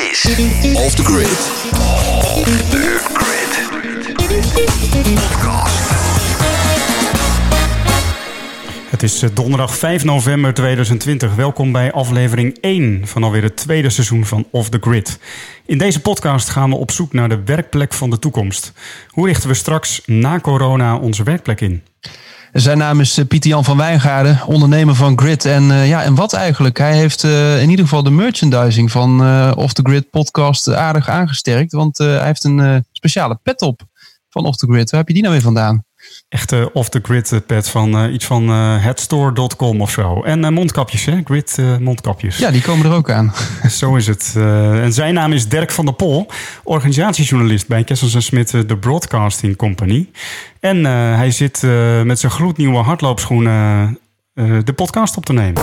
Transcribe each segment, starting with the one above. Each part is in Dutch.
Off the Grid. Off the Grid. Het is eh, donderdag 5 november 2020. Welkom bij aflevering 1 van alweer het tweede seizoen van Off the Grid. In deze podcast gaan we op zoek naar de werkplek van de toekomst. Hoe richten we straks na corona onze werkplek in? Zijn naam is eh, Pieter Jan van Wijngaarden, ondernemer van Grid. En, uh, ja, en wat eigenlijk? Hij heeft uh, in ieder geval de merchandising van Off the Grid podcast aardig aangesterkt. Want hij heeft een speciale pet op van Off the Grid. Waar heb je die nou weer vandaan? Echte off-the-grid pet van uh, iets van uh, headstore.com of zo. En uh, mondkapjes, hè? Grid mondkapjes. Ja, die komen er ook aan. zo is het. en zijn naam is Dirk van der Pol, organisatiejournalist bij Kessels Smit, de Broadcasting Company. En hij zit met zijn gloednieuwe hardloopschoenen de podcast op te nemen.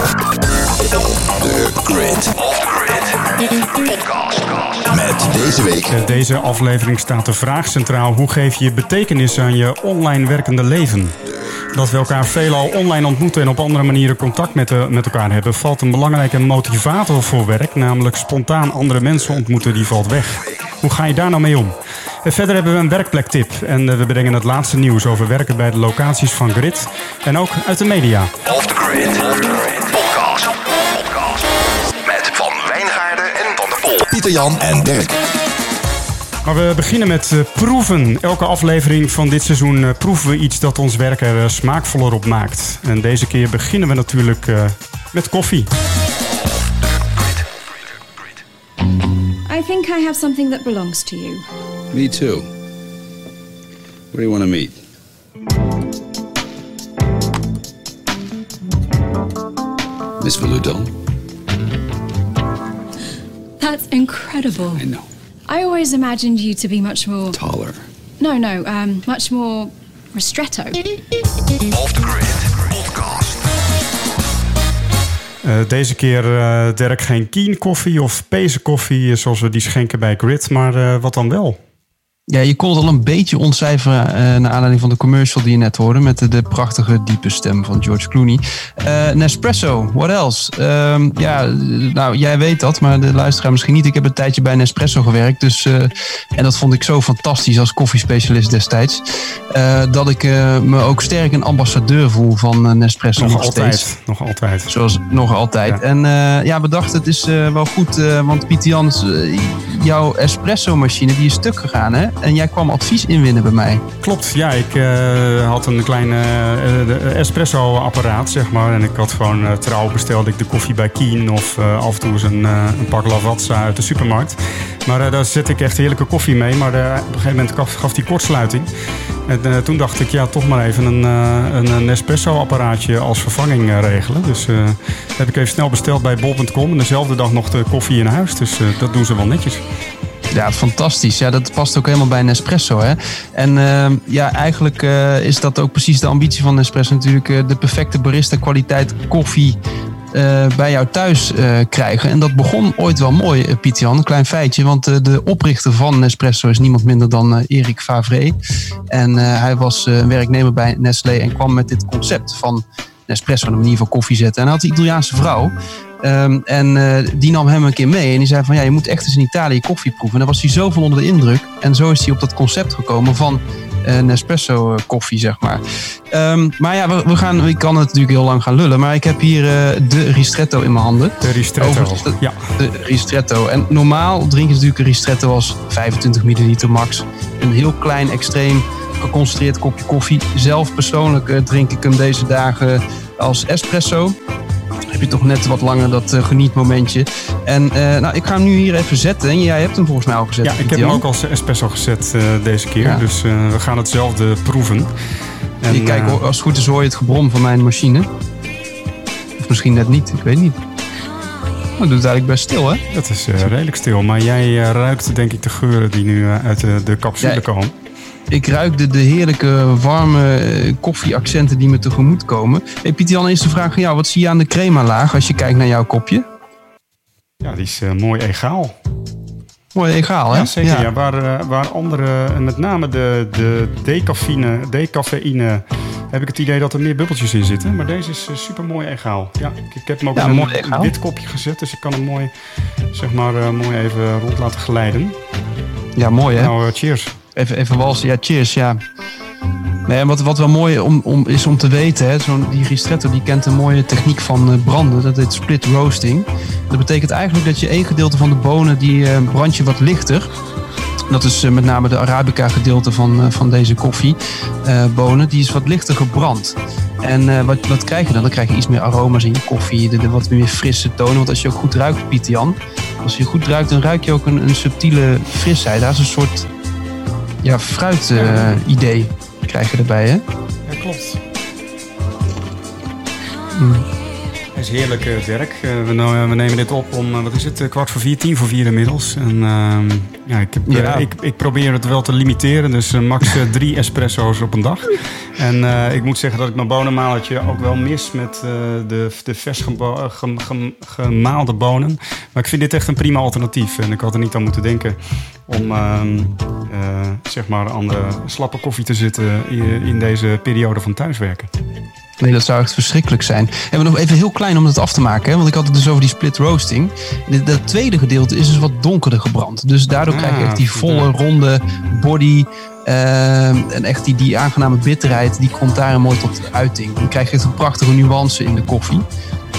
The Grid. Met deze week. Deze aflevering staat de vraag centraal: hoe geef je betekenis aan je online werkende leven? Dat we elkaar veelal online ontmoeten en op andere manieren contact met, de, met elkaar hebben, valt een belangrijke motivator voor werk, namelijk spontaan andere mensen ontmoeten, die valt weg. Hoe ga je daar nou mee om? En verder hebben we een werkplektip en we brengen het laatste nieuws over werken bij de locaties van Grid en ook uit de media. Off the Grid. Jan en Dirk. Maar we beginnen met uh, proeven. Elke aflevering van dit seizoen uh, proeven we iets dat ons werk er uh, smaakvoller op maakt. En deze keer beginnen we natuurlijk met koffie. I think I have something that belongs to you. Me too. Where do you want to meet? Miss Valuton? That's incredible. I know. I always imagined you to be much more. Taller. No, no, um, much more ristretto. Off the Grid. Podcast. Uh, deze keer, uh, Dirk, geen Keen koffie of Pezen koffie zoals we die schenken bij Grid, maar uh, wat dan wel? Ja, je kon het al een beetje ontcijferen uh, naar aanleiding van de commercial die je net hoorde. Met de, de prachtige diepe stem van George Clooney. Uh, Nespresso, what else? Uh, ja, nou, jij weet dat, maar de luisteraar misschien niet. Ik heb een tijdje bij Nespresso gewerkt. Dus, uh, en dat vond ik zo fantastisch als koffiespecialist destijds. dat ik me ook sterk een ambassadeur voel van Nespresso. Nog, nog altijd. Steeds. Nog altijd. Zoals nog altijd. Ja. En ja, we dachten het is wel goed. want Pieter Jans, jouw espresso-machine die is stuk gegaan, hè? En jij kwam advies inwinnen bij mij. Klopt, ja. Ik uh, had een klein uh, espresso-apparaat, zeg maar. En ik had gewoon uh, trouw bestelde ik de koffie bij Keen of af en toe eens een, een pak Lavazza uit de supermarkt. Maar daar zet ik echt heerlijke koffie mee. Maar op een gegeven moment gaf, die kortsluiting. En toen dacht ik, ja, toch maar even een, een Nespresso-apparaatje als vervanging regelen. Dus heb ik even snel besteld bij bol.com. En dezelfde dag nog de koffie in huis. Dus dat doen ze wel netjes. Ja, fantastisch. Ja, dat past ook helemaal bij Nespresso. Hè? En uh, ja, eigenlijk uh, is dat ook precies de ambitie van Nespresso natuurlijk. Uh, de perfecte barista kwaliteit koffie bij jou thuis krijgen. En dat begon ooit wel mooi, Piet Jan. Een klein feitje, want de oprichter van Nespresso is niemand minder dan Erik Favre. En hij was werknemer bij Nestlé en kwam met dit concept van Nespresso, een manier van koffie zetten. En hij had een Italiaanse vrouw. Um, en uh, die nam hem een keer mee en die zei van ja, je moet echt eens in Italië koffie proeven. En daar was hij zo van onder de indruk. En zo is hij op dat concept gekomen van uh, Nespresso koffie, zeg maar. Um, maar ja, we, we, gaan, ik kan het natuurlijk heel lang gaan lullen, maar ik heb hier uh, de ristretto in mijn handen. De ristretto, ja. De ristretto. En normaal drinken ze natuurlijk een ristretto als 25 milliliter max. Een heel klein, extreem geconcentreerd kopje koffie. Zelf persoonlijk drink ik hem deze dagen als espresso heb je toch net wat langer dat uh, genietmomentje. En uh, nou, ik ga hem nu hier even zetten. En jij hebt hem volgens mij al gezet. Ja, ik heb hem ook als espresso gezet uh, deze keer. Ja. Dus we gaan hetzelfde proeven. En, je kijk, als het goed is hoor je het gebrom van mijn machine. Of misschien net niet, ik weet niet. Maar doet het eigenlijk best stil, hè? Dat is redelijk stil. Maar jij ruikt denk ik de geuren die nu uit de, de capsule ja, komen. Ik ruik de, de heerlijke, warme koffieaccenten die me tegemoet komen. Hey, Pieter Jan, eerste vraag van jou. Wat zie je aan de crema-laag als je kijkt naar jouw kopje? Ja, die is uh, mooi egaal. Mooi egaal, hè? Ja, zeker. Ja. Ja, waar, uh, waar andere, met name de, de decafine, decafeïne heb ik het idee dat er meer bubbeltjes in zitten. Maar deze is super mooi egaal. Ja, ik, ik heb hem ook Ja, in een wit kopje gezet. Dus ik kan hem mooi, zeg maar, eh, mooi even rond laten glijden. Ja, mooi hè? Nou, eh, cheers. Even, even walsen. Ja, cheers. Ja. Nee, wat, wat wel mooi om, om, is om te weten, hè, zo'n, die ristretto die kent een mooie techniek van eh, branden. Dat heet split roasting. Dat betekent eigenlijk dat je één gedeelte van de bonen, die eh, brand je wat lichter. Dat is eh, met name de Arabica gedeelte van, eh, van deze koffiebonen. die is wat lichter gebrand. En wat, wat krijg je dan? Dan krijg je iets meer aroma's in je koffie. De, de wat meer frisse tonen. Want als je ook goed ruikt, Piet Jan. Als je goed ruikt, dan ruik je ook een, een subtiele frisheid. Daar is een soort ja, fruit eh, idee krijg je erbij, hè? Ja, klopt. Mm. Het is heerlijk eh, werk. Eh, we, nou- we nemen dit op om, eh, wat is het, eh, kwart voor vier, tien voor vier inmiddels. En ehm, ja, ik, heb, eh, Ja. ik, ik probeer het wel te limiteren, dus eh, max eh, drie espresso's op een dag. En eh, ik moet zeggen dat ik mijn bonenmalertje ook wel mis met eh, de, de vers gebo- eh, gem- gem- gemaalde bonen. Maar ik vind dit echt een prima alternatief. En ik had er niet aan moeten denken om ehm, eh, zeg maar aan de slappe koffie te zitten in, in deze periode van thuiswerken. Nee, dat zou echt verschrikkelijk zijn. En we nog even heel klein om het af te maken, hè? want ik had het dus over die split roasting. Dat tweede gedeelte is dus wat donkerder gebrand. Dus daardoor Ah, krijg je echt die volle, ronde body. ehm, en echt die, die aangename bitterheid, die komt daar mooi tot uiting. Dan krijg je echt een prachtige nuance in de koffie.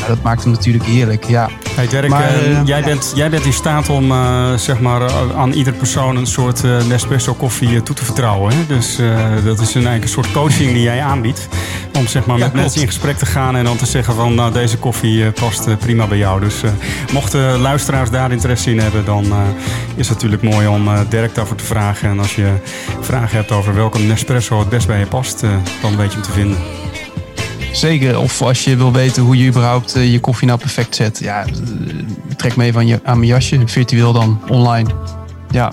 Dat maakt hem natuurlijk heerlijk, ja. Hey Dirk, Maar, eh, eh, jij, bent, jij bent in staat om eh, zeg maar, aan ieder persoon een soort Nespresso koffie toe te vertrouwen. Hè? Dus dat is een, eigenlijk een soort coaching die jij aanbiedt. Om zeg maar, met mensen in gesprek te gaan en dan te zeggen van nou, deze koffie past prima bij jou. Dus mochten luisteraars daar interesse in hebben, dan is het natuurlijk mooi om Dirk daarvoor te vragen. En als je vragen hebt over welke Nespresso het best bij je past, dan weet je hem te vinden. Zeker, of als je wil weten hoe je überhaupt eh, je koffie nou perfect zet. Ja, eh, trek me even aan, je, aan mijn jasje, virtueel dan, online. Ja,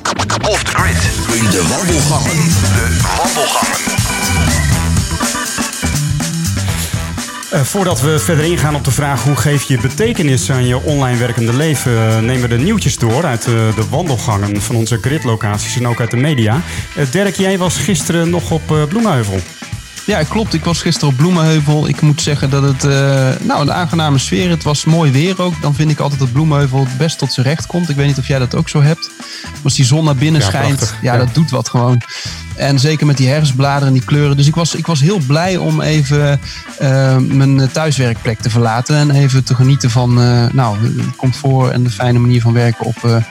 Off the grid. De wandelgangen. De wandelgangen. Eh, voordat we verder ingaan op de vraag hoe geef je betekenis aan je online werkende leven, nemen we de nieuwtjes door uit eh, de wandelgangen van onze gridlocaties en ook uit de media. Dirk, jij was gisteren nog op eh, Bloemenheuvel. Ja, klopt. Ik was gisteren op Bloemenheuvel. Ik moet zeggen dat het eh, nou, een aangename sfeer. Het was mooi weer ook. Dan vind ik altijd dat Bloemenheuvel het best tot zijn recht komt. Ik weet niet of jij dat ook zo hebt. Als die zon naar binnen Ja, schijnt, prachtig. ja, Ja. dat doet wat gewoon. En zeker met die herfstbladeren en die kleuren. Dus ik was, ik was heel blij om even eh, mijn thuiswerkplek te verlaten. En even te genieten van eh, nou, het comfort en de fijne manier van werken op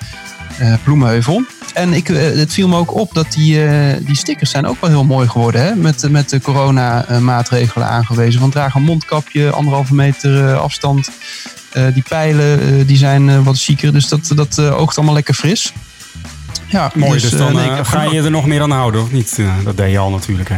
Bloemenheuvel. En ik, eh, het viel me ook op dat die, eh, die stickers zijn ook wel heel mooi geworden. Hè? Met, met de corona-maatregelen aangewezen. Van draag een mondkapje, anderhalve meter eh, afstand. Eh, die pijlen eh, die zijn eh, wat chiquer. Dus dat, dat eh, oogt allemaal lekker fris. Ja, Mooi, dus, eh, dan nee, eh, ga je er nog meer aan houden, of niet? Dat deed je al natuurlijk. Hè.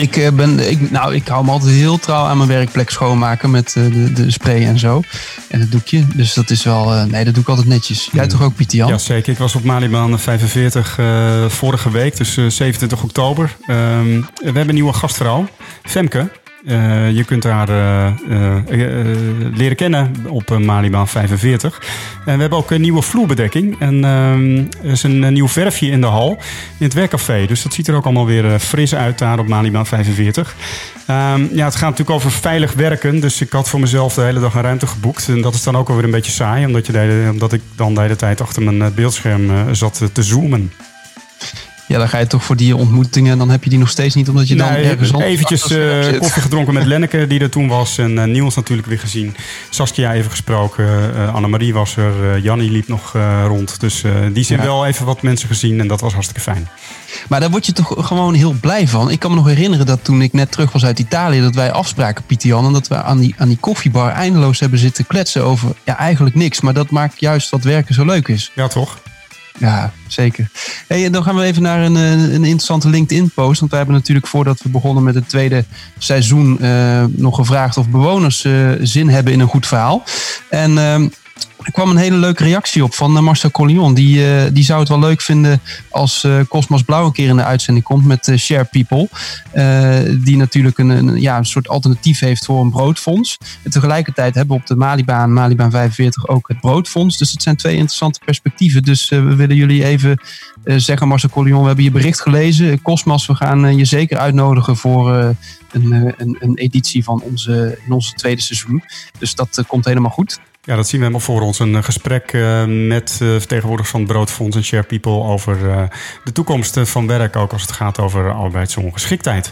Ik, eh, ben, ik, nou, ik hou me altijd heel trouw aan mijn werkplek schoonmaken met eh, de, de spray en zo. En het doekje. Dus dat is wel, eh, nee, dat doe ik altijd netjes. Jij toch ook, Pieter Jan? Ja, zeker. Ik was op Malibaan 45 eh, vorige week, dus eh, 27 oktober. Ehm, we hebben een nieuwe gastvrouw, Femke. Eh, je kunt haar eh, eh, leren kennen op Malibaan 45. En we hebben ook een nieuwe vloerbedekking. En ehm, er is een, nieuw verfje in de hal, in het werkcafé. Dus dat ziet er ook allemaal weer fris uit daar op Malibaan 45. Ehm, ja, het gaat natuurlijk over veilig werken. Dus ik had voor mezelf de hele dag een ruimte geboekt. En dat is dan ook alweer een beetje saai. Omdat, je omdat ik dan de hele tijd achter mijn beeldscherm zat te zoomen. Ja, dan ga je toch voor die ontmoetingen. Dan heb je die nog steeds niet, omdat je dan Nee, ergens anders eventjes eh, koffie gedronken met Lenneke, die er toen was. En eh, Niels natuurlijk weer gezien. Saskia even gesproken. eh Annemarie was er. eh Jannie liep nog rond. Dus die zijn Ja. wel even wat mensen gezien. En dat was hartstikke fijn. Maar daar word je toch gewoon heel blij van. Ik kan me nog herinneren dat toen ik net terug was uit Italië, dat wij afspraken, Pieter Jan, en dat we aan die, aan die koffiebar eindeloos hebben zitten kletsen over ja, eigenlijk niks. Maar dat maakt juist wat werken zo leuk is. Ja, toch? Ja, zeker. Hey, dan gaan we even naar een, eh, een interessante LinkedIn-post. Want wij hebben natuurlijk voordat we begonnen met het tweede seizoen eh, nog gevraagd of bewoners eh, zin hebben in een goed verhaal. En ehm, er kwam een hele leuke reactie op van Marcel Collion. Die, die zou het wel leuk vinden als Cosmos Blauw een keer in de uitzending komt met Share People. die natuurlijk een, een, ja, een soort alternatief heeft voor een broodfonds. En tegelijkertijd hebben we op de Malibaan, Malibaan 45, ook het broodfonds. Dus het zijn twee interessante perspectieven. Dus we willen jullie even zeggen, Marcel Collion, we hebben je bericht gelezen. Cosmos, we gaan je zeker uitnodigen voor een, een, een editie van onze, in onze tweede seizoen. Dus dat komt helemaal goed. Ja, dat zien we helemaal voor ons. Een eh, gesprek uh, met uh, vertegenwoordigers van het Broodfonds en Share People over de toekomst van werk, ook als het gaat over arbeidsongeschiktheid.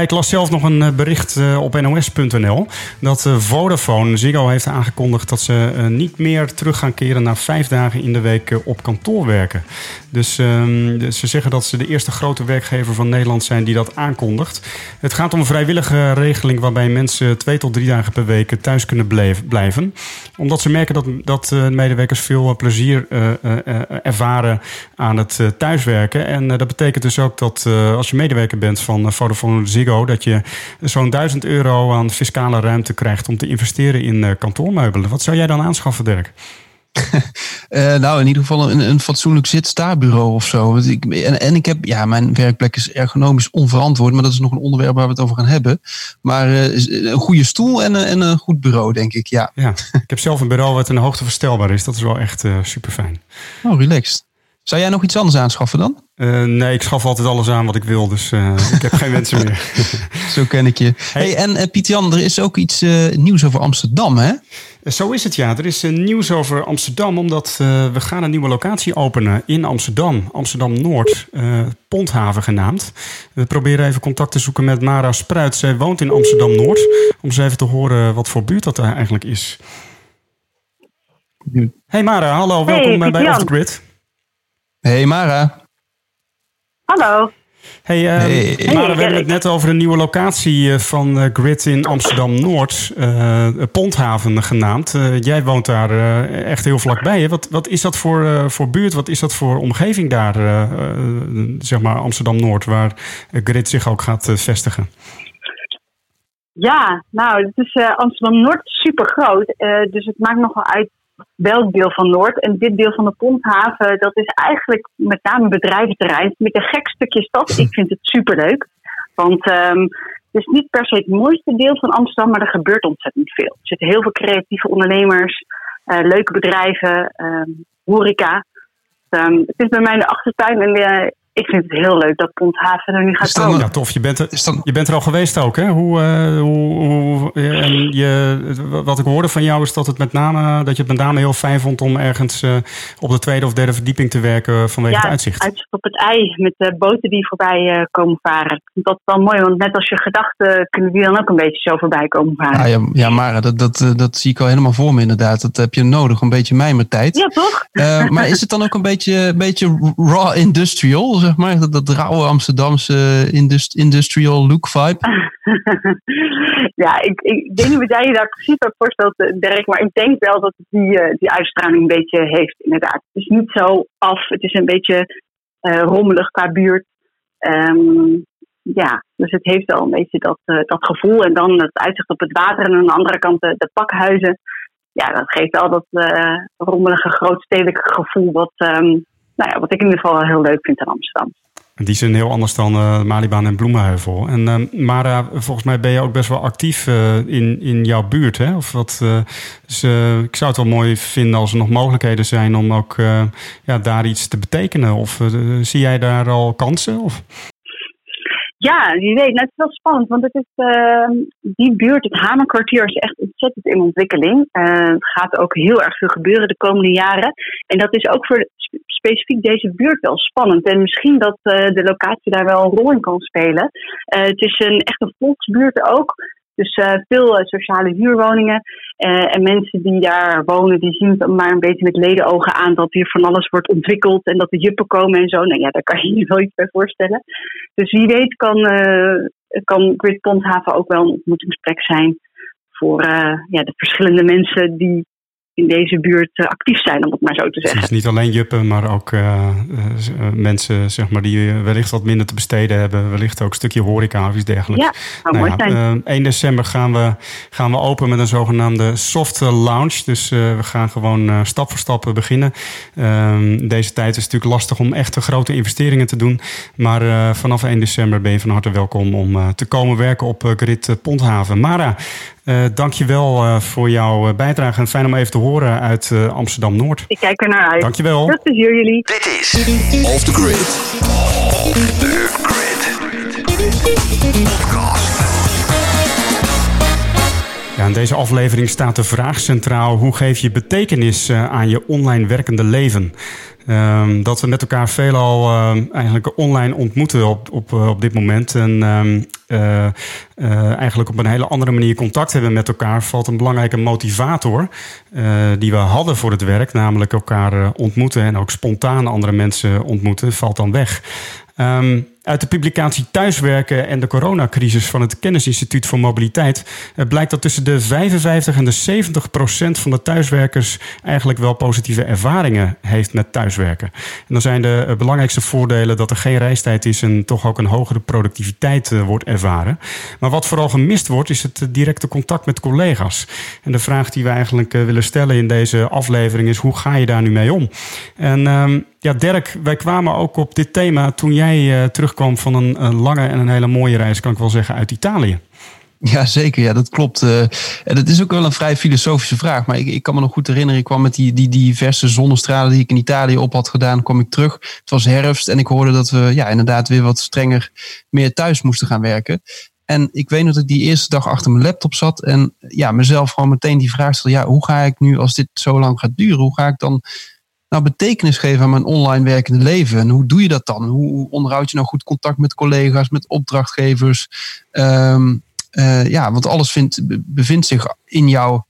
ik las zelf nog een bericht op nos.nl dat Vodafone Ziggo heeft aangekondigd dat ze niet meer terug gaan keren naar vijf dagen in de week op kantoor werken. Dus ehm, ze zeggen dat ze de eerste grote werkgever van Nederland zijn die dat aankondigt. Het gaat om een vrijwillige regeling waarbij mensen twee tot drie dagen per week thuis kunnen blijven. Omdat ze merken dat, dat uh, medewerkers veel eh, plezier uh, ervaren aan het thuiswerken. En dat betekent dus ook dat als je medewerker bent van Vodafone Ziggo, dat je zo'n 1000 euro aan fiscale ruimte krijgt om te investeren in kantoormeubelen. Wat zou jij dan aanschaffen, Dirk? Uh, nou, in ieder geval een, een fatsoenlijk zit-sta-bureau of zo. Ik, en, en ik heb, ja, mijn werkplek is ergonomisch onverantwoord, maar dat is nog een onderwerp waar we het over gaan hebben. Maar uh, een goede stoel en, en een goed bureau, denk ik, ja. Ja, ik heb zelf een bureau wat een hoogte verstelbaar is. Dat is wel echt uh, super fijn. Oh, relaxed. Zou jij nog iets anders aanschaffen dan? Uh, nee, ik schaf altijd alles aan wat ik wil, dus uh, ik heb geen wensen meer. Zo ken ik je. Hey, hey en uh, Piet-Jan, er is ook iets nieuws over Amsterdam, hè? Zo is het, ja. Er is nieuws over Amsterdam, omdat we gaan een nieuwe locatie openen in Amsterdam. Amsterdam-Noord, Ponthaven genaamd. We proberen even contact te zoeken met Mara Spruit. Zij woont in Amsterdam-Noord, om eens even te horen wat voor buurt dat er eigenlijk is. Hey Mara, hallo, welkom hey, bij Off the Grid. Hey Mara. Hallo. Hey, uh, hey. Mara, we hebben het net over een nieuwe locatie eh, van uh, Grid in Amsterdam-Noord, uh, Ponthaven genaamd. jij woont daar echt heel vlakbij. Hè? Wat, wat is dat voor, voor buurt? Wat is dat voor omgeving daar, zeg maar Amsterdam-Noord, waar Grid zich ook gaat vestigen? Ja, nou, het is Amsterdam-Noord super groot. dus het maakt nogal uit welk deel van Noord. En dit deel van de Ponthaven, dat is eigenlijk met name bedrijventerrein. Met een gek stukje stad. Ik vind het superleuk. Want um, het is niet per se het mooiste deel van Amsterdam, maar er gebeurt ontzettend veel. Er zitten heel veel creatieve ondernemers, uh, leuke bedrijven, um, horeca. Um, het is bij mij in de achtertuin en uh, ik vind het heel leuk dat Ponthaven er nu gaat komen. Ja, tof. Je bent, er, je bent er al geweest ook, hè? Hoe, uh, hoe, hoe en je, wat ik hoorde van jou is dat, het met name, dat je het met name heel fijn vond om ergens uh, op de tweede of derde verdieping te werken vanwege ja, het uitzicht. uitzicht op het ei met de boten die voorbij uh, komen varen. Dat is wel mooi, want net als je gedachten kunnen die dan ook een beetje zo voorbij komen varen. Ah, ja, ja, Mara, dat, dat, dat zie ik al helemaal voor me inderdaad. Dat heb je nodig, een beetje mijmertijd. Ja, toch? maar is het dan ook een beetje, beetje raw industrial? Maar. Dat, dat rauwe Amsterdamse indust, industrial look vibe. ja, ik, ik weet niet wat jij je daar precies bij voorstelt, eh, Dirk. Maar ik denk wel dat het die, uh, die uitstraling een beetje heeft, inderdaad. Het is niet zo af. Het is een beetje rommelig qua buurt. Um, ja, dus het heeft wel een beetje dat, dat gevoel. En dan het uitzicht op het water en aan de andere kant de, de pakhuizen. Ja, dat geeft al dat uh, rommelige grootstedelijke gevoel wat, um, nou ja, wat ik in ieder geval heel leuk vind in Amsterdam. Die zijn heel anders dan uh, Malibaan en Bloemenheuvel. En uh, Mara, volgens mij ben je ook best wel actief uh, in, in jouw buurt. Hè? Of wat, dus, ik zou het wel mooi vinden als er nog mogelijkheden zijn om ook ja, daar iets te betekenen. Of zie jij daar al kansen? Of? Ja, wie weet. Nou, het is wel spannend, want het is, uh, die buurt, het Hamerkwartier, is echt ontzettend in ontwikkeling. Uh, er gaat ook heel erg veel gebeuren de komende jaren. En dat is ook voor specifiek deze buurt wel spannend. En misschien dat uh, de locatie daar wel een rol in kan spelen. het is een echt een volksbuurt ook. Dus uh, veel sociale huurwoningen. En mensen die daar wonen, die zien het maar een beetje met ledenogen aan dat hier van alles wordt ontwikkeld en dat de juppen komen en zo. Nou ja, daar kan je je wel iets bij voorstellen. Dus wie weet kan, kan Grid Pondhaven ook wel een ontmoetingsplek zijn voor ja, de verschillende mensen die in deze buurt eh, actief zijn, om het maar zo te zeggen. Het is niet alleen juppen, maar ook uh, uh, mensen zeg maar, die wellicht wat minder te besteden hebben. Wellicht ook een stukje horeca of iets dergelijks. Ja, nou, mooi ja, zijn. 1 december gaan we, gaan we open met een zogenaamde soft launch. Dus we gaan gewoon stap voor stap beginnen. Ehm, deze tijd is natuurlijk lastig om echte grote investeringen te doen. Maar vanaf 1 december ben je van harte welkom om te komen werken op Grid Ponthaven. Mara, uh, dankjewel uh, voor jouw eh, bijdrage. En fijn om even te horen uit uh, Amsterdam-Noord. Ik kijk er naar uit. Dankjewel. Veel plezier jullie. Dit is Off the Grid. Off the Grid. Podcast. Ja, in deze aflevering staat de vraag centraal: hoe geef je betekenis aan je online werkende leven? Um, dat we met elkaar veelal uh, eigenlijk online ontmoeten op, op, op dit moment. En um, uh, uh, eigenlijk op een hele andere manier contact hebben met elkaar, valt een belangrijke motivator die we hadden voor het werk, namelijk elkaar ontmoeten en ook spontaan andere mensen ontmoeten, valt dan weg. Uit de publicatie Thuiswerken en de coronacrisis van het Kennisinstituut voor Mobiliteit eh, blijkt dat tussen de 55 en de 70 procent van de thuiswerkers eigenlijk wel positieve ervaringen heeft met thuiswerken. En dan zijn de eh, belangrijkste voordelen dat er geen reistijd is en toch ook een hogere productiviteit eh, wordt ervaren. Maar wat vooral gemist wordt, is het directe contact met collega's. En de vraag die we eigenlijk willen stellen in deze aflevering is: hoe ga je daar nu mee om? En ehm, ja, Dirk, wij kwamen ook op dit thema toen jij uh, terugkwam van een, een, lange en een hele mooie reis, kan ik wel zeggen, uit Italië. Ja, zeker. Ja, dat klopt. Uh, en dat is ook wel een vrij filosofische vraag. Maar ik, ik kan me nog goed herinneren, ik kwam met die, die diverse zonnestralen die ik in Italië op had gedaan, kwam ik terug. Het was herfst en ik hoorde dat we ja, inderdaad weer wat strenger meer thuis moesten gaan werken. En ik weet dat ik die eerste dag achter mijn laptop zat en ja, mezelf gewoon meteen die vraag stelde, ja, hoe ga ik nu als dit zo lang gaat duren, hoe ga ik dan nou betekenis geven aan mijn online werkende leven? En hoe doe je dat dan? Hoe onderhoud je nou goed contact met collega's, met opdrachtgevers? Um, uh, ja, want alles vindt, bevindt zich in jouw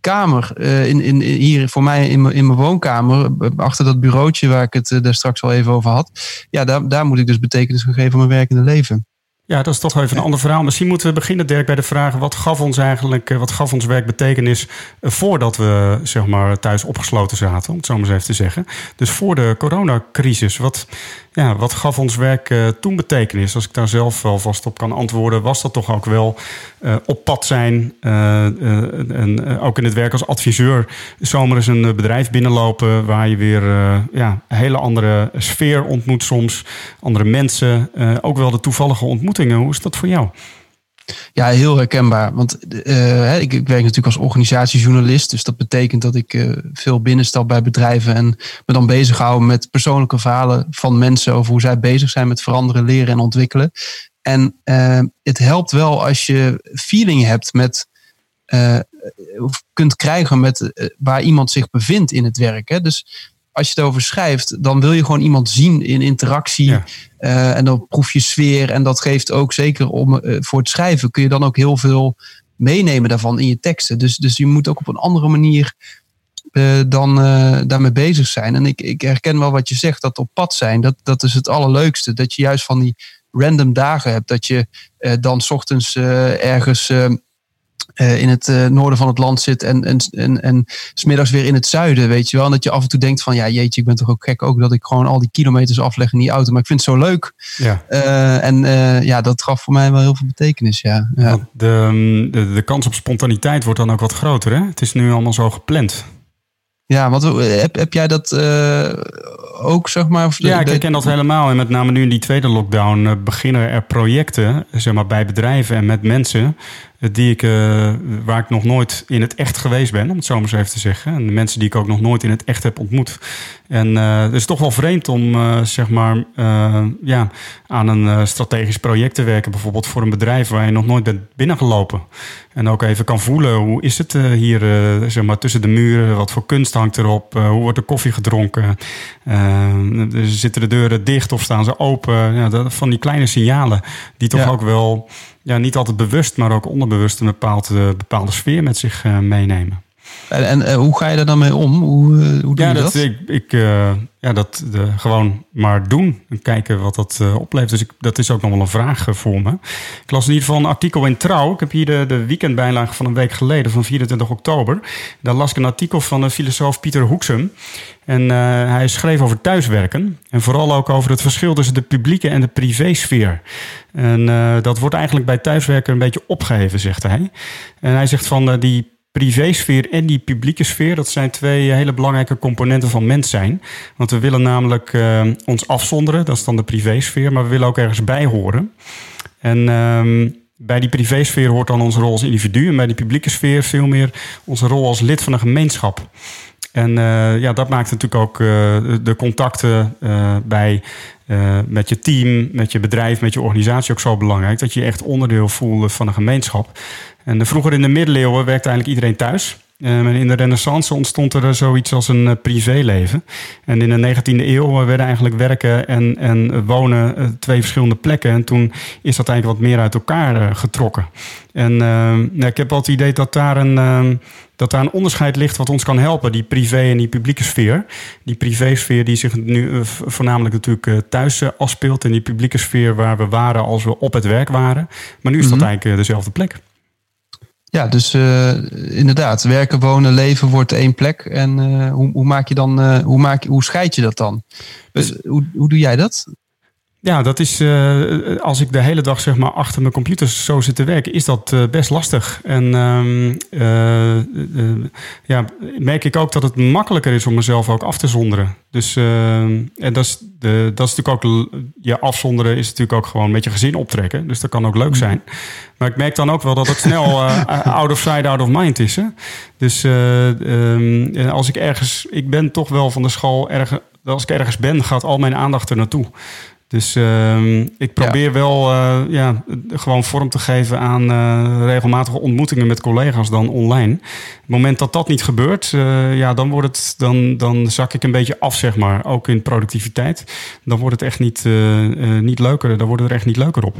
kamer. Uh, in, in, hier voor mij in, mijn woonkamer, achter dat bureautje waar ik het uh, daar straks al even over had. Ja, daar, daar moet ik dus betekenis geven aan mijn werkende leven. Ja, dat is toch even een ander verhaal. Misschien moeten we beginnen, Dirk, bij de vraag: wat gaf ons eigenlijk, wat gaf ons werk betekenis voordat we zeg maar, thuis opgesloten zaten, om het zo maar eens even te zeggen. Dus voor de coronacrisis, wat, ja, wat gaf ons werk uh, toen betekenis? Als ik daar zelf wel vast op kan antwoorden, was dat toch ook wel uh, op pad zijn. Uh, en ook in het werk als adviseur. Zomaar eens een bedrijf binnenlopen waar je weer ja, een hele andere sfeer ontmoet soms. Andere mensen. ook wel de toevallige ontmoetingen. Hoe is dat voor jou? Ja, heel herkenbaar. Want uh, ik, ik, werk natuurlijk als organisatiejournalist. Dus dat betekent dat ik uh, veel binnenstap bij bedrijven en me dan bezighoud met persoonlijke verhalen van mensen over hoe zij bezig zijn met veranderen, leren en ontwikkelen. En uh, het helpt wel als je feeling hebt met. kunt krijgen met waar iemand zich bevindt in het werk. Hè. Dus als je het over schrijft, dan wil je gewoon iemand zien in interactie. Uh, en dan proef je sfeer. En dat geeft ook zeker om, uh, voor het schrijven kun je dan ook heel veel meenemen daarvan in je teksten. Dus, dus je moet ook op een andere manier uh, dan daarmee bezig zijn. En ik, ik herken wel wat je zegt, dat op pad zijn, dat, dat is het allerleukste. Dat je juist van die random dagen hebt. Dat je dan s ochtends ergens uh, in het uh, noorden van het land zit en, en, en, en smiddags weer in het zuiden, weet je wel. En dat je af en toe denkt van, ja jeetje, ik ben toch ook gek ook dat ik gewoon al die kilometers afleg in die auto. Maar ik vind het zo leuk. Ja. Uh, en ja, dat gaf voor mij wel heel veel betekenis, ja. ja. De, mm, de, de kans op spontaniteit wordt dan ook wat groter, hè? Het is nu allemaal zo gepland. Ja, wat heb, heb jij dat ook, zeg maar? Of ja, ik ken dat helemaal. En met name nu in die tweede lockdown beginnen er projecten, zeg maar, bij bedrijven en met mensen die ik, uh, waar ik nog nooit in het echt geweest ben, om het zo maar eens even te zeggen. En de mensen die ik ook nog nooit in het echt heb ontmoet. En uh, het is toch wel vreemd om uh, zeg maar, ja, aan een strategisch project te werken. Bijvoorbeeld voor een bedrijf waar je nog nooit bent binnengelopen. En ook even kan voelen, hoe is het hier zeg maar, tussen de muren? Wat voor kunst hangt erop? hoe wordt de koffie gedronken? zitten de deuren dicht of staan ze open? Ja, dat, van die kleine signalen die toch ook wel ja, niet altijd bewust, maar ook onderbewust een bepaald, uh, bepaalde sfeer met zich uh, meenemen. En, en eh, hoe ga je daar dan mee om? Hoe, eh, hoe doe ja, je dat? Ik, ik, eh, ja, dat gewoon maar doen. En kijken wat dat oplevert. Dus ik, dat is ook nog wel een vraag voor me. Ik las in ieder geval een artikel in Trouw. Ik heb hier de, de weekendbijlage van een week geleden, van 24 oktober. Daar las ik een artikel van de filosoof Pieter Hoeksum. En hij schreef over thuiswerken. En vooral ook over het verschil tussen de publieke en de privésfeer. En dat wordt eigenlijk bij thuiswerken een beetje opgeheven, zegt hij. En hij zegt van die privésfeer en die publieke sfeer, dat zijn twee hele belangrijke componenten van mens zijn. Want we willen namelijk eh, ons afzonderen, dat is dan de privésfeer, maar we willen ook ergens bij horen. En ehm, bij die privésfeer hoort dan onze rol als individu en bij die publieke sfeer veel meer onze rol als lid van een gemeenschap. En eh, ja, dat maakt natuurlijk ook eh, de contacten eh, bij, eh, met je team, met je bedrijf, met je organisatie ook zo belangrijk. Dat je je echt onderdeel voelt van een gemeenschap. En eh, vroeger in de middeleeuwen werkte eigenlijk iedereen thuis. Eh, en in de renaissance ontstond er zoiets als een eh, privéleven. En in de 19e eeuw eh, werden eigenlijk werken en, en wonen eh, twee verschillende plekken. En toen is dat eigenlijk wat meer uit elkaar eh, getrokken. En eh, nou, ik heb wel het idee dat daar, een, eh, dat daar een onderscheid ligt wat ons kan helpen. Die privé en die publieke sfeer. Die privésfeer die zich nu eh, voornamelijk natuurlijk eh, thuis eh, afspeelt. En die publieke sfeer waar we waren als we op het werk waren. Maar nu is dat Mhm. eigenlijk eh, dezelfde plek. Ja, dus eh, inderdaad, werken, wonen, leven wordt één plek. En eh, hoe, hoe maak je dan, eh, hoe, maak je, hoe scheid je dat dan? Dus, hoe, hoe doe jij dat? Ja, dat is eh, als ik de hele dag zeg maar achter mijn computer zo zit te werken, is dat eh, best lastig. En ehm, eh, ja, merk ik ook dat het makkelijker is om mezelf ook af te zonderen. Dus en dat is, de, dat is natuurlijk ook je afzonderen is natuurlijk ook gewoon met je gezin optrekken. Dus dat kan ook leuk zijn. Maar ik merk dan ook wel dat het snel out of sight, out of mind is. Hè? Dus eh, ehm, als ik ergens, ik ben toch wel van de school ergens. Als ik ergens ben, gaat al mijn aandacht er naartoe. Dus ehm, ik probeer wel eh, ja, gewoon vorm te geven aan eh, regelmatige ontmoetingen met collega's dan online. Op het moment dat dat niet gebeurt, eh, ja, dan, wordt het, dan, dan zak ik een beetje af, zeg maar. Ook in productiviteit. Dan wordt het echt niet, niet leuker. Dan wordt het er echt niet leuker op.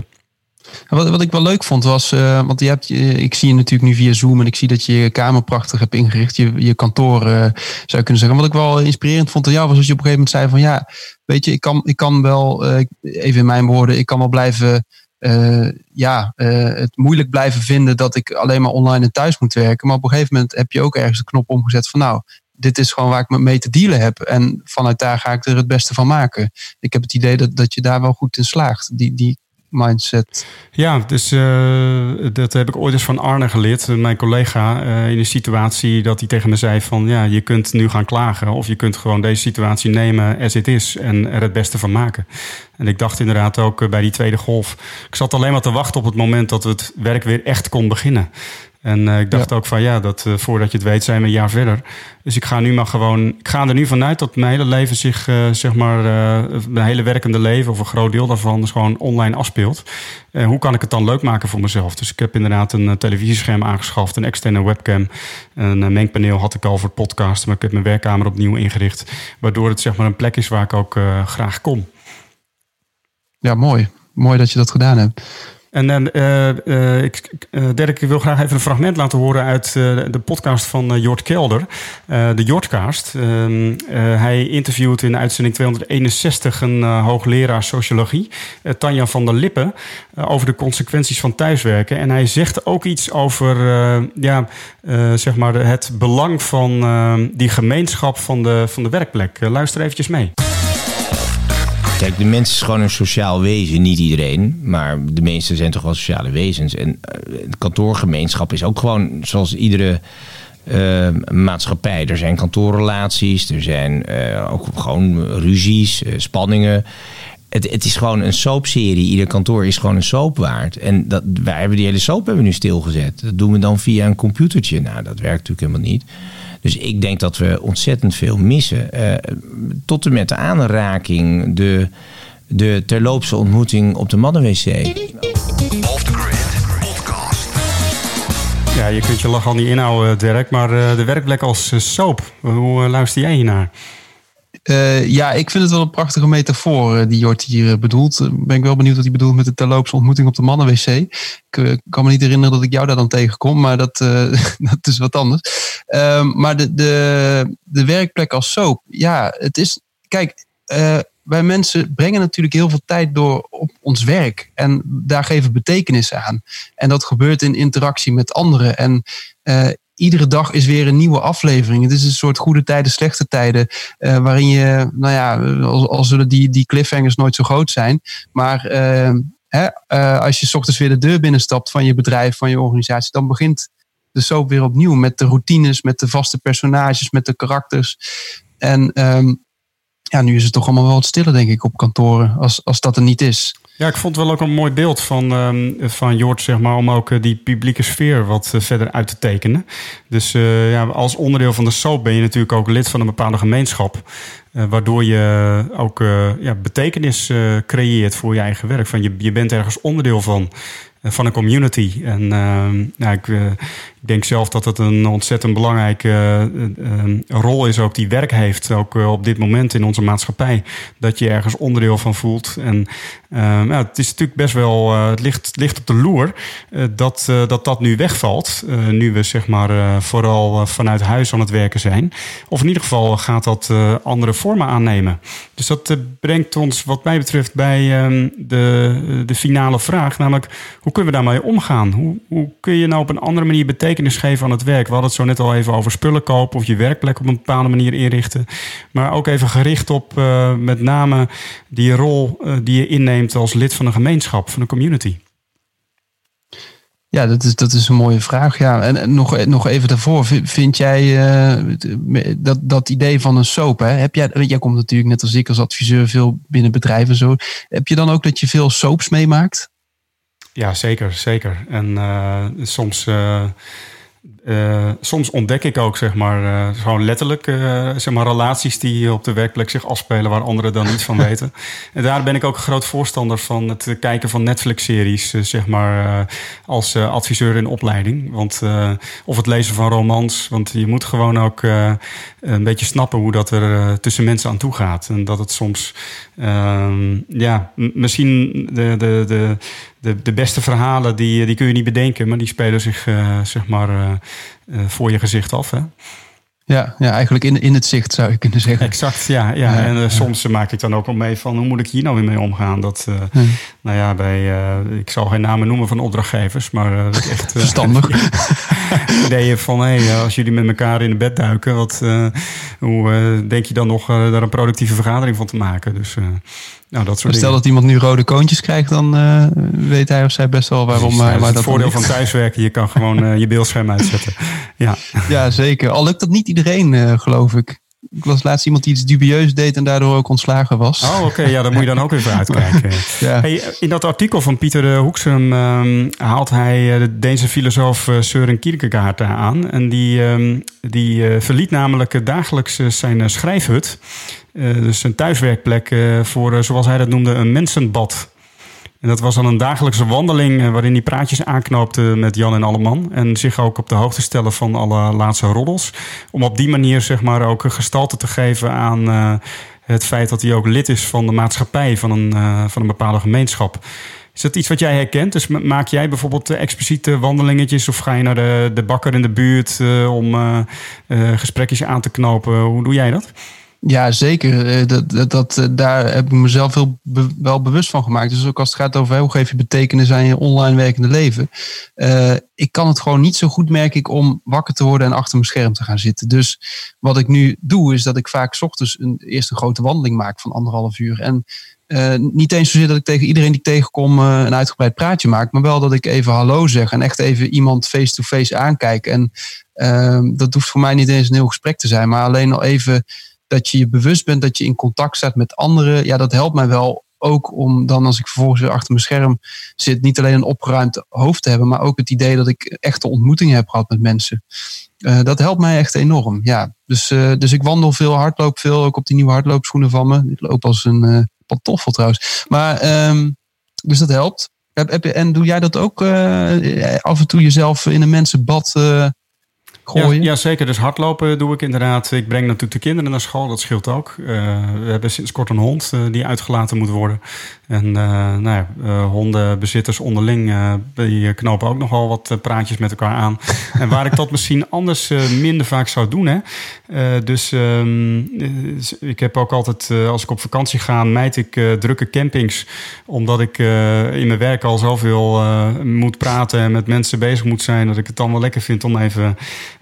Wat, wat ik wel leuk vond was, eh, want je hebt, je- ik zie je natuurlijk nu via Zoom en ik zie dat je je kamer prachtig hebt ingericht, je, je kantoor eh, zou je kunnen zeggen. Wat ik wel inspirerend vond aan jou was dat je op een gegeven moment zei van ja, weet je, ik kan, ik kan wel, eh, even in mijn woorden, ik kan wel blijven, eh, ja, eh, het moeilijk blijven vinden dat ik alleen maar online en thuis moet werken. Maar op een gegeven moment heb je ook ergens de knop omgezet van nou, dit is gewoon waar ik mee te dealen heb. En vanuit daar ga ik er het beste van maken. Ik heb het idee dat, dat je daar wel goed in slaagt. Die, die mindset. Ja, dus eh, dat heb ik ooit eens van Arne geleerd, mijn collega, eh, in een situatie dat hij tegen me zei van ja, je kunt nu gaan klagen of je kunt gewoon deze situatie nemen as it is en er het beste van maken. En ik dacht inderdaad ook eh, bij die tweede golf, ik zat alleen maar te wachten op het moment dat het werk weer echt kon beginnen. En eh, ik dacht ook van ja, dat, eh, voordat je het weet zijn we een jaar verder. Dus ik ga nu maar gewoon, ik ga er nu vanuit dat mijn hele leven zich, eh, zeg maar, mijn hele werkende leven of een groot deel daarvan dus gewoon online afspeelt. Hoe kan ik het dan leuk maken voor mezelf? Dus ik heb inderdaad een televisiescherm aangeschaft, een externe webcam. Een mengpaneel had ik al voor podcast, maar ik heb mijn werkkamer opnieuw ingericht. Waardoor het zeg maar een plek is waar ik ook graag kom. Ja, mooi. Mooi dat je dat gedaan hebt. En eh, ik, eh, Dirk, ik wil graag even een fragment laten horen uit de podcast van Jort Kelder, de Jortcast. Ehm, eh, hij interviewt in uitzending 261 een hoogleraar sociologie, Tanja van der Lippen, over de consequenties van thuiswerken. En hij zegt ook iets over ja, zeg maar het belang van die gemeenschap van de, van de werkplek. Luister eventjes mee. Kijk, de mens is gewoon een sociaal wezen. Niet iedereen, maar de meesten zijn toch wel sociale wezens. En eh, de kantoorgemeenschap is ook gewoon zoals iedere eh, maatschappij. Er zijn kantoorrelaties, er zijn eh, ook gewoon ruzies, eh, spanningen. Het, het is gewoon een soapserie. Ieder kantoor is gewoon een soap waard. En dat, wij hebben die hele soap hebben we nu stilgezet. Dat doen we dan via een computertje. Nou, dat werkt natuurlijk helemaal niet. Dus ik denk dat we ontzettend veel missen. Eh, tot en met de aanraking, de, de terloopse ontmoeting op de mannenwc. Off the Grid Podcast. Ja, je kunt je lach al niet inhouden, Dirk, maar eh, de werkplek als eh, soap, hoe luister jij hiernaar? Eh, ja, ik vind het wel een prachtige metafoor die Jort hier bedoelt. Ben ik wel benieuwd wat hij bedoelt met de terloopse ontmoeting op de mannenwc. Ik kan me niet herinneren dat ik jou daar dan tegenkom, maar dat, eh, dat is wat anders. Ehm, maar de, de, de werkplek als soap, ja, het is. Kijk, uh, wij mensen brengen natuurlijk heel veel tijd door op ons werk. En daar geven betekenis aan. En dat gebeurt in interactie met anderen. En uh, iedere dag is weer een nieuwe aflevering. Het is een soort goede tijden, slechte tijden. Uh, waarin je, nou ja, al, zullen die, die cliffhangers nooit zo groot zijn. Maar als je s ochtends weer de deur binnenstapt van je bedrijf, van je organisatie, dan begint de soap weer opnieuw. Met de routines, met de vaste personages, met de karakters. En um, ja, nu is het toch allemaal wel wat stiller, denk ik, op kantoren. Als, als dat er niet is. Ja, ik vond wel ook een mooi beeld van, um, van Jort, zeg maar, om ook uh, die publieke sfeer wat uh, verder uit te tekenen. Dus uh, ja, als onderdeel van de soap ben je natuurlijk ook lid van een bepaalde gemeenschap. waardoor je ook ja, betekenis creëert voor je eigen werk. Van je, je bent ergens onderdeel van van een community. En uh, ja, ik, ik, denk zelf dat het een ontzettend belangrijke uh, rol is, ook die werk heeft, ook op dit moment in onze maatschappij. Dat je ergens onderdeel van voelt. En ja, het is natuurlijk best wel, het, ligt, ligt op de loer dat, dat dat nu wegvalt. nu we zeg maar vooral vanuit huis aan het werken zijn. Of in ieder geval gaat dat andere vormen aannemen. Dus dat brengt ons, wat mij betreft, bij ehm, de, de finale vraag, namelijk hoe kunnen we daarmee omgaan? Hoe, hoe kun je nou op een andere manier betekenis geven aan het werk? We hadden het zo net al even over spullen kopen of je werkplek op een bepaalde manier inrichten. Maar ook even gericht op uh, met name die rol uh, die je inneemt als lid van een gemeenschap, van een community. Ja, dat is, dat is een mooie vraag. Ja. En, en nog, nog even daarvoor, vind jij dat, dat idee van een soap, hè? Heb jij, jij komt natuurlijk net als ik als adviseur veel binnen bedrijven zo. Heb je dan ook dat je veel soaps meemaakt? Ja, zeker, zeker. En uh, soms, uh, uh, soms ontdek ik ook, zeg maar, gewoon letterlijk, zeg maar, relaties die op de werkplek zich afspelen waar anderen dan niet van weten. En daar ben ik ook een groot voorstander van het kijken van Netflix-series, zeg maar, als adviseur in opleiding. Want, of het lezen van romans, want je moet gewoon ook een beetje snappen hoe dat er tussen mensen aan toe gaat. En dat het soms, ehm, ja, misschien de, de, de de, de beste verhalen die, die kun je niet bedenken, maar die spelen zich uh, zeg maar uh, voor je gezicht af. Hè? Ja, ja, eigenlijk in, in het zicht zou je kunnen zeggen. Exact, ja. ja. ja en ja. soms maak ik dan ook al mee van hoe moet ik hier nou weer mee omgaan. Dat, hmm. nou ja, bij, ik zal geen namen noemen van opdrachtgevers, maar echt... Verstandig. ideeën van, hey, als jullie met elkaar in de bed duiken, wat, hoe denk je dan nog daar een productieve vergadering van te maken? Dus... Nou, dat soort stel dat iemand nu rode koontjes krijgt, dan uh, weet hij of zij best wel waarom. Precies, uh, dat is het voordeel van thuiswerken. Je kan gewoon uh, je beeldscherm uitzetten. Ja. ja, zeker. Al lukt dat niet iedereen, geloof ik. Ik was laatst iemand die iets dubieus deed en daardoor ook ontslagen was. Oh, oké. Okay. Ja, dan moet je dan ook even uitkijken. ja. hey, in dat artikel van Pieter Hoeksum um, haalt hij de Deense filosoof Søren Kierkegaard aan. En die, um, die verliet namelijk dagelijks zijn schrijfhut. Uh, dus een thuiswerkplek uh, voor, zoals hij dat noemde, een mensenbad. En dat was dan een dagelijkse wandeling waarin hij praatjes aanknoopte met Jan en Alleman. En zich ook op de hoogte stellen van alle laatste roddels. Om op die manier zeg maar ook gestalte te geven aan het feit dat hij ook lid is van de maatschappij, van een, van een bepaalde gemeenschap. Is dat iets wat jij herkent? Dus maak jij bijvoorbeeld expliciete wandelingetjes of ga je naar de, de bakker in de buurt om gesprekjes aan te knopen? Hoe doe jij dat? Ja, zeker. Dat, dat, dat, daar heb ik mezelf heel wel bewust van gemaakt. Dus ook als het gaat over hoe geef je betekenis aan je online werkende leven. Uh, ik kan het gewoon niet zo goed, merk ik, om wakker te worden en achter mijn scherm te gaan zitten. Dus wat ik nu doe, is dat ik vaak ochtends een, eerst een grote wandeling maak van anderhalf uur. En niet eens zozeer dat ik tegen iedereen die ik tegenkom een uitgebreid praatje maak, maar wel dat ik even hallo zeg en echt even iemand face-to-face -face aankijk. En dat hoeft voor mij niet eens een heel gesprek te zijn, maar alleen al even dat je je bewust bent dat je in contact staat met anderen. Ja, dat helpt mij wel ook om dan als ik vervolgens weer achter mijn scherm zit, niet alleen een opgeruimd hoofd te hebben, maar ook het idee dat ik echte ontmoetingen heb gehad met mensen. Uh, dat helpt mij echt enorm. Ja, dus, uh, dus ik wandel veel, hardloop veel, ook op die nieuwe hardloopschoenen van me. Ik loop als een uh, pantoffel trouwens. Maar um, dus dat helpt. Heb, heb, en doe jij dat ook af en toe jezelf in een mensenbad gooien? Ja, ja, zeker. Dus hardlopen doe ik inderdaad. Ik breng natuurlijk de kinderen naar school, dat scheelt ook. Uh, we hebben sinds kort een hond uh, die uitgelaten moet worden. En uh, nou ja, hondenbezitters onderling, die knopen ook nogal wat praatjes met elkaar aan. en waar ik dat misschien anders minder vaak zou doen. Hè? dus um, ik heb ook altijd, als ik op vakantie ga, mijt ik drukke campings. Omdat ik in mijn werk al zoveel moet praten en met mensen bezig moet zijn. Dat ik het dan wel lekker vind om even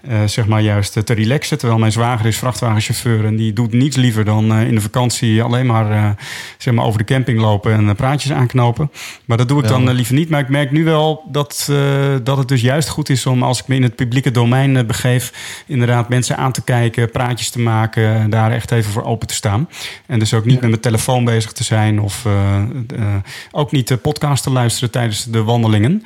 uh, zeg maar juist te relaxen. Terwijl mijn zwager is vrachtwagenchauffeur en die doet niets liever dan uh, in de vakantie alleen maar, uh, zeg maar over de camping lopen en praatjes aanknopen. Maar dat doe ik ja. dan liever niet. Maar ik merk nu wel dat, dat het dus juist goed is om als ik me in het publieke domein begeef, inderdaad mensen aan te kijken, praatjes te maken, daar echt even voor open te staan. En dus ook niet ja. met mijn telefoon bezig te zijn of ook niet de podcast te luisteren tijdens de wandelingen.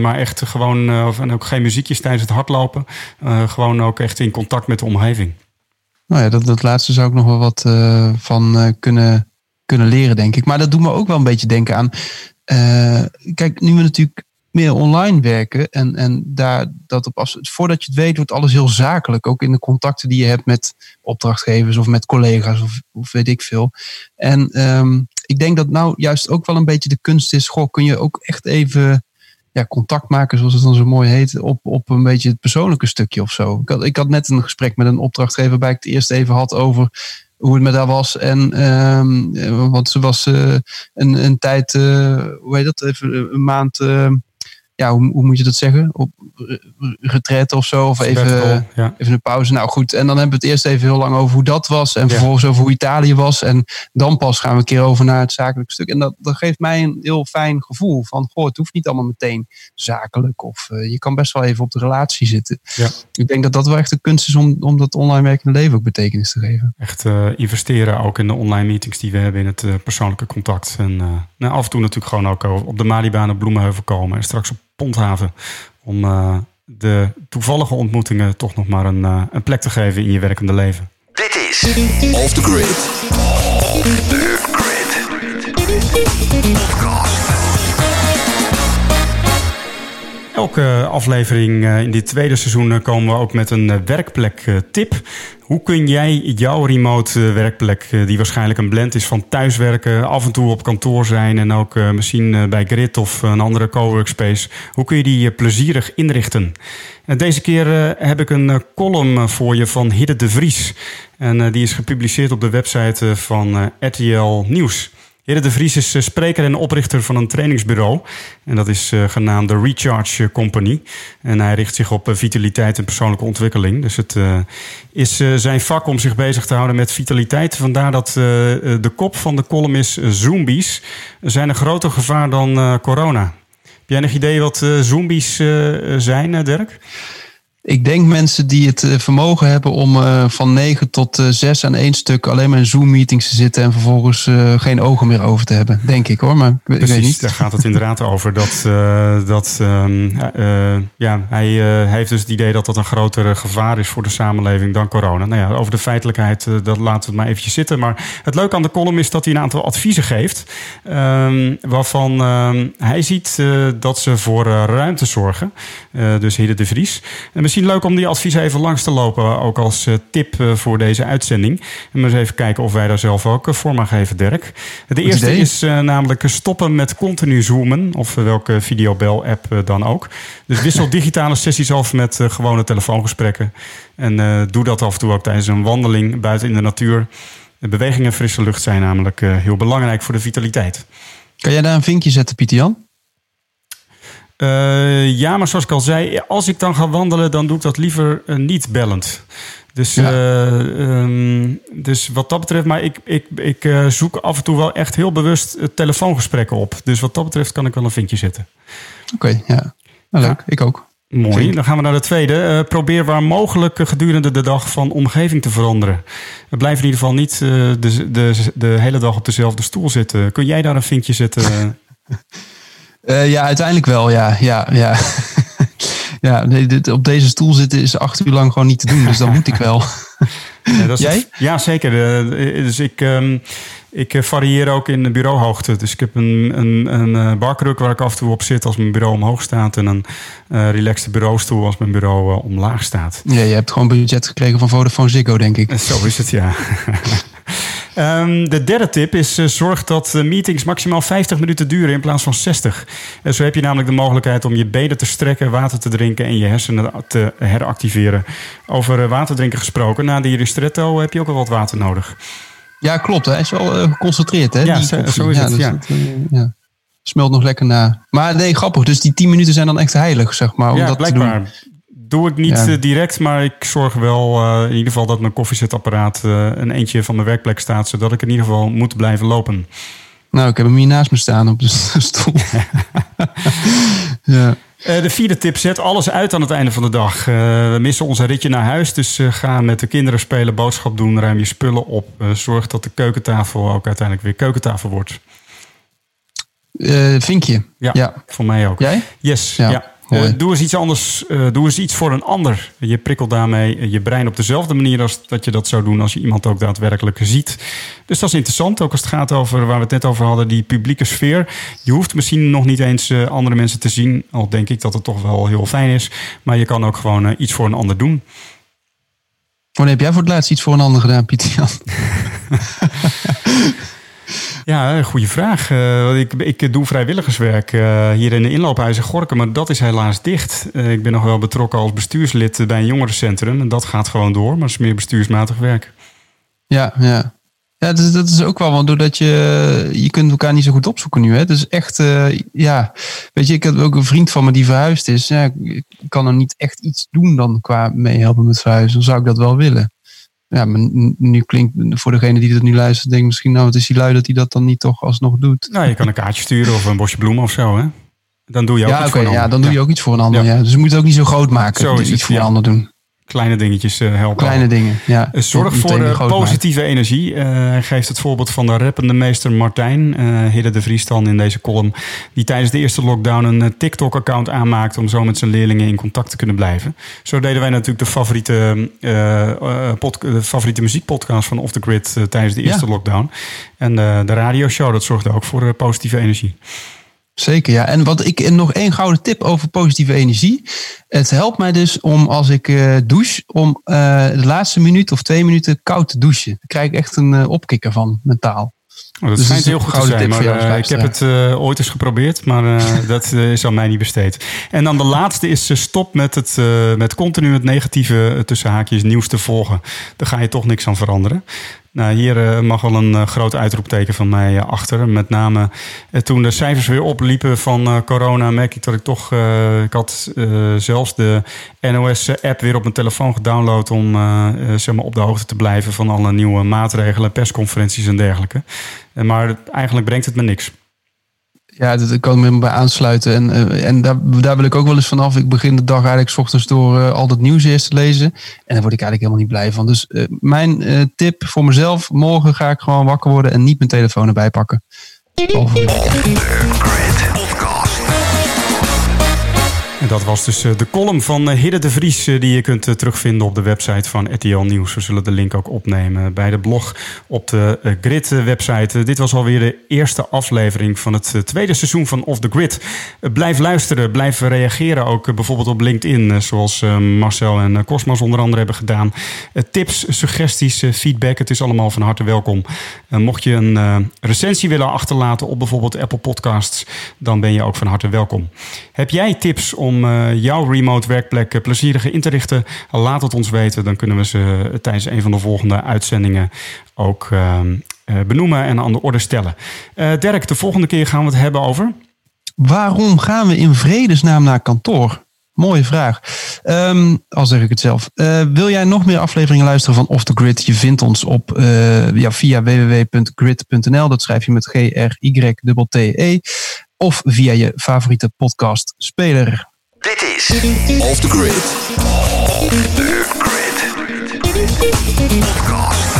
maar echt gewoon, en ook geen muziekjes tijdens het hardlopen. Uh, gewoon ook echt in contact met de omgeving. Nou ja, dat, dat laatste zou ik nog wel wat uh, van uh, kunnen, kunnen leren, denk ik. Maar dat doet me ook wel een beetje denken aan. kijk, nu we natuurlijk meer online werken en, en daar dat op als voordat je het weet, wordt alles heel zakelijk. Ook in de contacten die je hebt met opdrachtgevers of met collega's of, of weet ik veel. En um, ik denk dat nou juist ook wel een beetje de kunst is. Goh, kun je ook echt even ja, contact maken, zoals het dan zo mooi heet, op, op een beetje het persoonlijke stukje of zo. Ik had, ik had net een gesprek met een opdrachtgever waarbij ik het eerst even had over hoe het met haar was. En um, want ze was uh, een, een tijd, uh, hoe heet dat, even een maand. Ja, hoe, hoe, moet je dat zeggen? Op retraite of zo. Of even, ja. even een pauze. Nou goed, en dan hebben we het eerst even heel lang over hoe dat was. En vervolgens over hoe Italië was. En dan pas gaan we een keer over naar het zakelijke stuk. En dat, dat geeft mij een heel fijn gevoel. Van, goh, het hoeft niet allemaal meteen zakelijk. Of uh, je kan best wel even op de relatie zitten. Ja. Ik denk dat dat wel echt de kunst is om, om dat online werkende leven ook betekenis te geven. Echt uh, investeren ook in de online meetings die we hebben in het uh, persoonlijke contact. En nou, af en toe natuurlijk gewoon ook op de Malibaan op Bloemenheuvel komen. En straks op Ponthaven. Om uh, de toevallige ontmoetingen toch nog maar een, uh, een, plek te geven in je werkende leven. Dit is Off the Grid. Off the Grid. Elke aflevering in dit tweede seizoen komen we ook met een werkplek-tip. Hoe kun jij jouw remote werkplek, die waarschijnlijk een blend is van thuiswerken, af en toe op kantoor zijn en ook misschien bij Grid of een andere coworkspace, hoe kun je die plezierig inrichten? Deze keer heb ik een column voor je van Hidde de Vries. En die is gepubliceerd op de website van RTL Nieuws. Hidde de Vries is spreker en oprichter van een trainingsbureau. En dat is uh, genaamd de Recharge Company. En hij richt zich op vitaliteit en persoonlijke ontwikkeling. Dus het is zijn vak om zich bezig te houden met vitaliteit. Vandaar dat de kop van de column is zombies zijn een groter gevaar dan corona. Heb jij nog idee wat zombies zijn, Dirk? Ik denk mensen die het vermogen hebben om uh, van 9 tot uh, 6 aan één stuk alleen maar in Zoom-meetings te zitten en vervolgens uh, geen ogen meer over te hebben. Denk ik hoor, maar ik, Precies, weet niet. Daar gaat het inderdaad over. Dat, dat um, ja, hij heeft dus het idee dat dat een groter gevaar is voor de samenleving dan corona. Nou ja, over de feitelijkheid, dat laten we het maar eventjes zitten. Maar het leuke aan de column is dat hij een aantal adviezen geeft. Um, waarvan um, hij ziet dat ze voor ruimte zorgen. dus Hidde de Vries. En misschien leuk om die adviezen even langs te lopen, ook als uh, tip uh, voor deze uitzending. En maar eens even kijken of wij daar zelf ook uh, voor mag geven, Dirk. De eerste idee. is namelijk stoppen met continu zoomen, of welke videobel-app dan ook. Dus wissel digitale sessies af met gewone telefoongesprekken. En doe dat af en toe ook tijdens een wandeling buiten in de natuur. De beweging en frisse lucht zijn namelijk heel belangrijk voor de vitaliteit. Kan jij daar een vinkje zetten, Pieter Jan? Uh, ja, maar zoals ik al zei, als ik dan ga wandelen, dan doe ik dat liever uh, niet bellend. Dus, ja. uh, um, dus wat dat betreft, maar ik, ik, ik zoek af en toe wel echt heel bewust telefoongesprekken op. Dus wat dat betreft kan ik wel een vinkje zetten. Oké, okay, ja. Nou, leuk. Ja. Ik ook. Mooi. Dan gaan we naar de tweede. probeer waar mogelijk gedurende de dag van omgeving te veranderen. We blijven in ieder geval niet de, de, de hele dag op dezelfde stoel zitten. Kun jij daar een vinkje zetten? Uh, ja, uiteindelijk wel, ja. ja, ja. ja nee, dit, op deze stoel zitten is acht uur lang gewoon niet te doen, dus dan moet ik wel. Ja, dat is Jij? het- ja, zeker. Eh, dus ik, ehm, ik eh, varieer ook in de bureauhoogte. Dus ik heb een, een, een eh, barkruk waar ik af en toe op zit als mijn bureau omhoog staat. En een eh relaxte bureaustoel als mijn bureau eh, omlaag staat. Ja, je hebt gewoon budget gekregen van Vodafone Ziggo, denk ik. Zo is het, ja. Ehm, de derde tip is: eh, zorg dat eh, meetings maximaal 50 minuten duren in plaats van 60. En zo heb je namelijk de mogelijkheid om je benen te strekken, water te drinken en je hersenen te heractiveren. Over eh, water drinken gesproken, na die ristretto heb je ook al wat water nodig. Ja, klopt. Hij is wel eh, geconcentreerd, hè? Ja, zo- is het, dus ja. eh, ja. Smelt nog lekker na. Maar nee, grappig. Dus die 10 minuten zijn dan echt heilig, zeg maar. Om ja, dat te blijkbaar. doen. Doe ik niet Ja. eh, direct, maar ik zorg wel eh, in ieder geval dat mijn koffiezetapparaat eh, een eentje van mijn werkplek staat, zodat ik in ieder geval moet blijven lopen. Nou, ik heb hem hier naast me staan op de stoel. ja. De vierde tip, zet alles uit aan het einde van de dag. We missen ons ritje naar huis, dus ga met de kinderen spelen, boodschap doen, ruim je spullen op. Zorg dat de keukentafel ook uiteindelijk weer keukentafel wordt. Vinkje. Ja, Ja. voor mij ook. Jij? Yes, ja. Ja, mooi. Eh, doe eens iets anders. eh, doe eens iets voor een ander. Je prikkelt daarmee je brein op dezelfde manier als dat je dat zou doen als je iemand ook daadwerkelijk ziet. Dus dat is interessant, ook als het gaat over waar we het net over hadden, die publieke sfeer. Je hoeft misschien nog niet eens eh, andere mensen te zien, al denk ik dat het toch wel heel fijn is. Maar je kan ook gewoon iets voor een ander doen. Wanneer heb jij voor het laatst iets voor een ander gedaan, Pieter Jan? Ja, goede vraag. Eh, ik, ik doe vrijwilligerswerk eh, hier in de inloophuizen Gorken, maar dat is helaas dicht. Eh, ik ben nog wel betrokken als bestuurslid bij een jongerencentrum en dat gaat gewoon door, maar het is meer bestuursmatig werk. Ja, ja. Ja, dat, is- dat is ook wel, want doordat je, je kunt elkaar niet zo goed opzoeken nu. Hè? Dus echt, ja, weet je, ik heb ook een vriend van me die verhuisd is. Ja, ik kan er niet echt iets doen dan qua meehelpen met verhuizen. Dan zou ik dat wel willen. Ja, maar nu klinkt voor degene die dat nu luistert, denk misschien, nou, het is die lui dat hij dat dan niet toch alsnog doet. Nou, je kan een kaartje sturen of een bosje bloemen of zo, hè? Dan doe je ook Ja, iets voor een ja, ander. dan doe je ook iets voor een ander. Ja. Ja. Dus je moet het ook niet zo groot maken. Zo is het, iets voor ja. je ander doen. Kleine dingetjes eh, helpen. Kleine dingen, ja. Eh, Zorg voor eh, positieve energie. Hij geeft het voorbeeld van de rappende meester Martijn, Hidde de Vries dan in deze column, die tijdens de eerste lockdown een TikTok-account aanmaakte om zo met zijn leerlingen in contact te kunnen blijven. Zo deden wij natuurlijk de favoriete, de favoriete muziekpodcast van Off the Grid tijdens de eerste Ja. lockdown. En de radioshow, dat zorgde ook voor positieve energie. Zeker, ja. En wat ik en nog één gouden tip over positieve energie. Het helpt mij dus om als ik eh, douche, om eh, de laatste minuut of twee minuten koud te douchen. Daar krijg ik echt een eh, opkikker van, mentaal. Oh, dat Dus schijnt heel goed te gouden zijn, tip maar voor jou ik heb het ooit eens geprobeerd, maar dat is aan mij niet besteed. En dan de laatste is stop met, het, met continu het negatieve tussen haakjes nieuws te volgen. Daar ga je toch niks aan veranderen. Nou, hier eh, mag wel een eh, groot uitroepteken van mij eh, achter. Met name toen de cijfers weer opliepen van corona, merk ik dat ik toch. ik had zelfs de NOS-app weer op mijn telefoon gedownload om zeg maar op de hoogte te blijven van alle nieuwe maatregelen, persconferenties en dergelijke. Maar eigenlijk brengt het me niks. Ja, dat kan ik me bij aansluiten. En, eh, en daar, daar wil ik ook wel eens vanaf. Ik begin de dag eigenlijk 's ochtends door eh, al dat nieuws eerst te lezen. En daar word ik eigenlijk helemaal niet blij van. Dus eh, mijn tip voor mezelf. Morgen ga ik gewoon wakker worden en niet mijn telefoon erbij pakken. En dat was dus eh, de column van eh, Hidde de Vries, eh, die je kunt terugvinden op de website van RTL Nieuws. We zullen de link ook opnemen bij de blog op de Grid-website. dit was alweer de eerste aflevering van het tweede seizoen van Off the Grid. Blijf luisteren, blijf reageren ook bijvoorbeeld op LinkedIn, zoals Marcel en Cosmos onder andere hebben gedaan. Tips, suggesties, feedback, het is allemaal van harte welkom. Mocht je een recensie willen achterlaten op bijvoorbeeld Apple Podcasts, dan ben je ook van harte welkom. Heb jij tips om eh, jouw remote werkplek eh, plezieriger in te richten? Laat het ons weten, dan kunnen we ze eh, tijdens een van de volgende uitzendingen ook eh, eh, benoemen en aan de orde stellen. Dirk, de volgende keer gaan we het hebben over. Waarom gaan we in vredesnaam naar kantoor? Mooie vraag. Ehm, al zeg ik het zelf. Wil jij nog meer afleveringen luisteren van Off the Grid? Je vindt ons op, ja, via www.grid.nl. Dat schrijf je met G-R-Y-T-T-E. Of via je favoriete podcast speler. Dit is Off the Grid. Off the Grid. Podcast.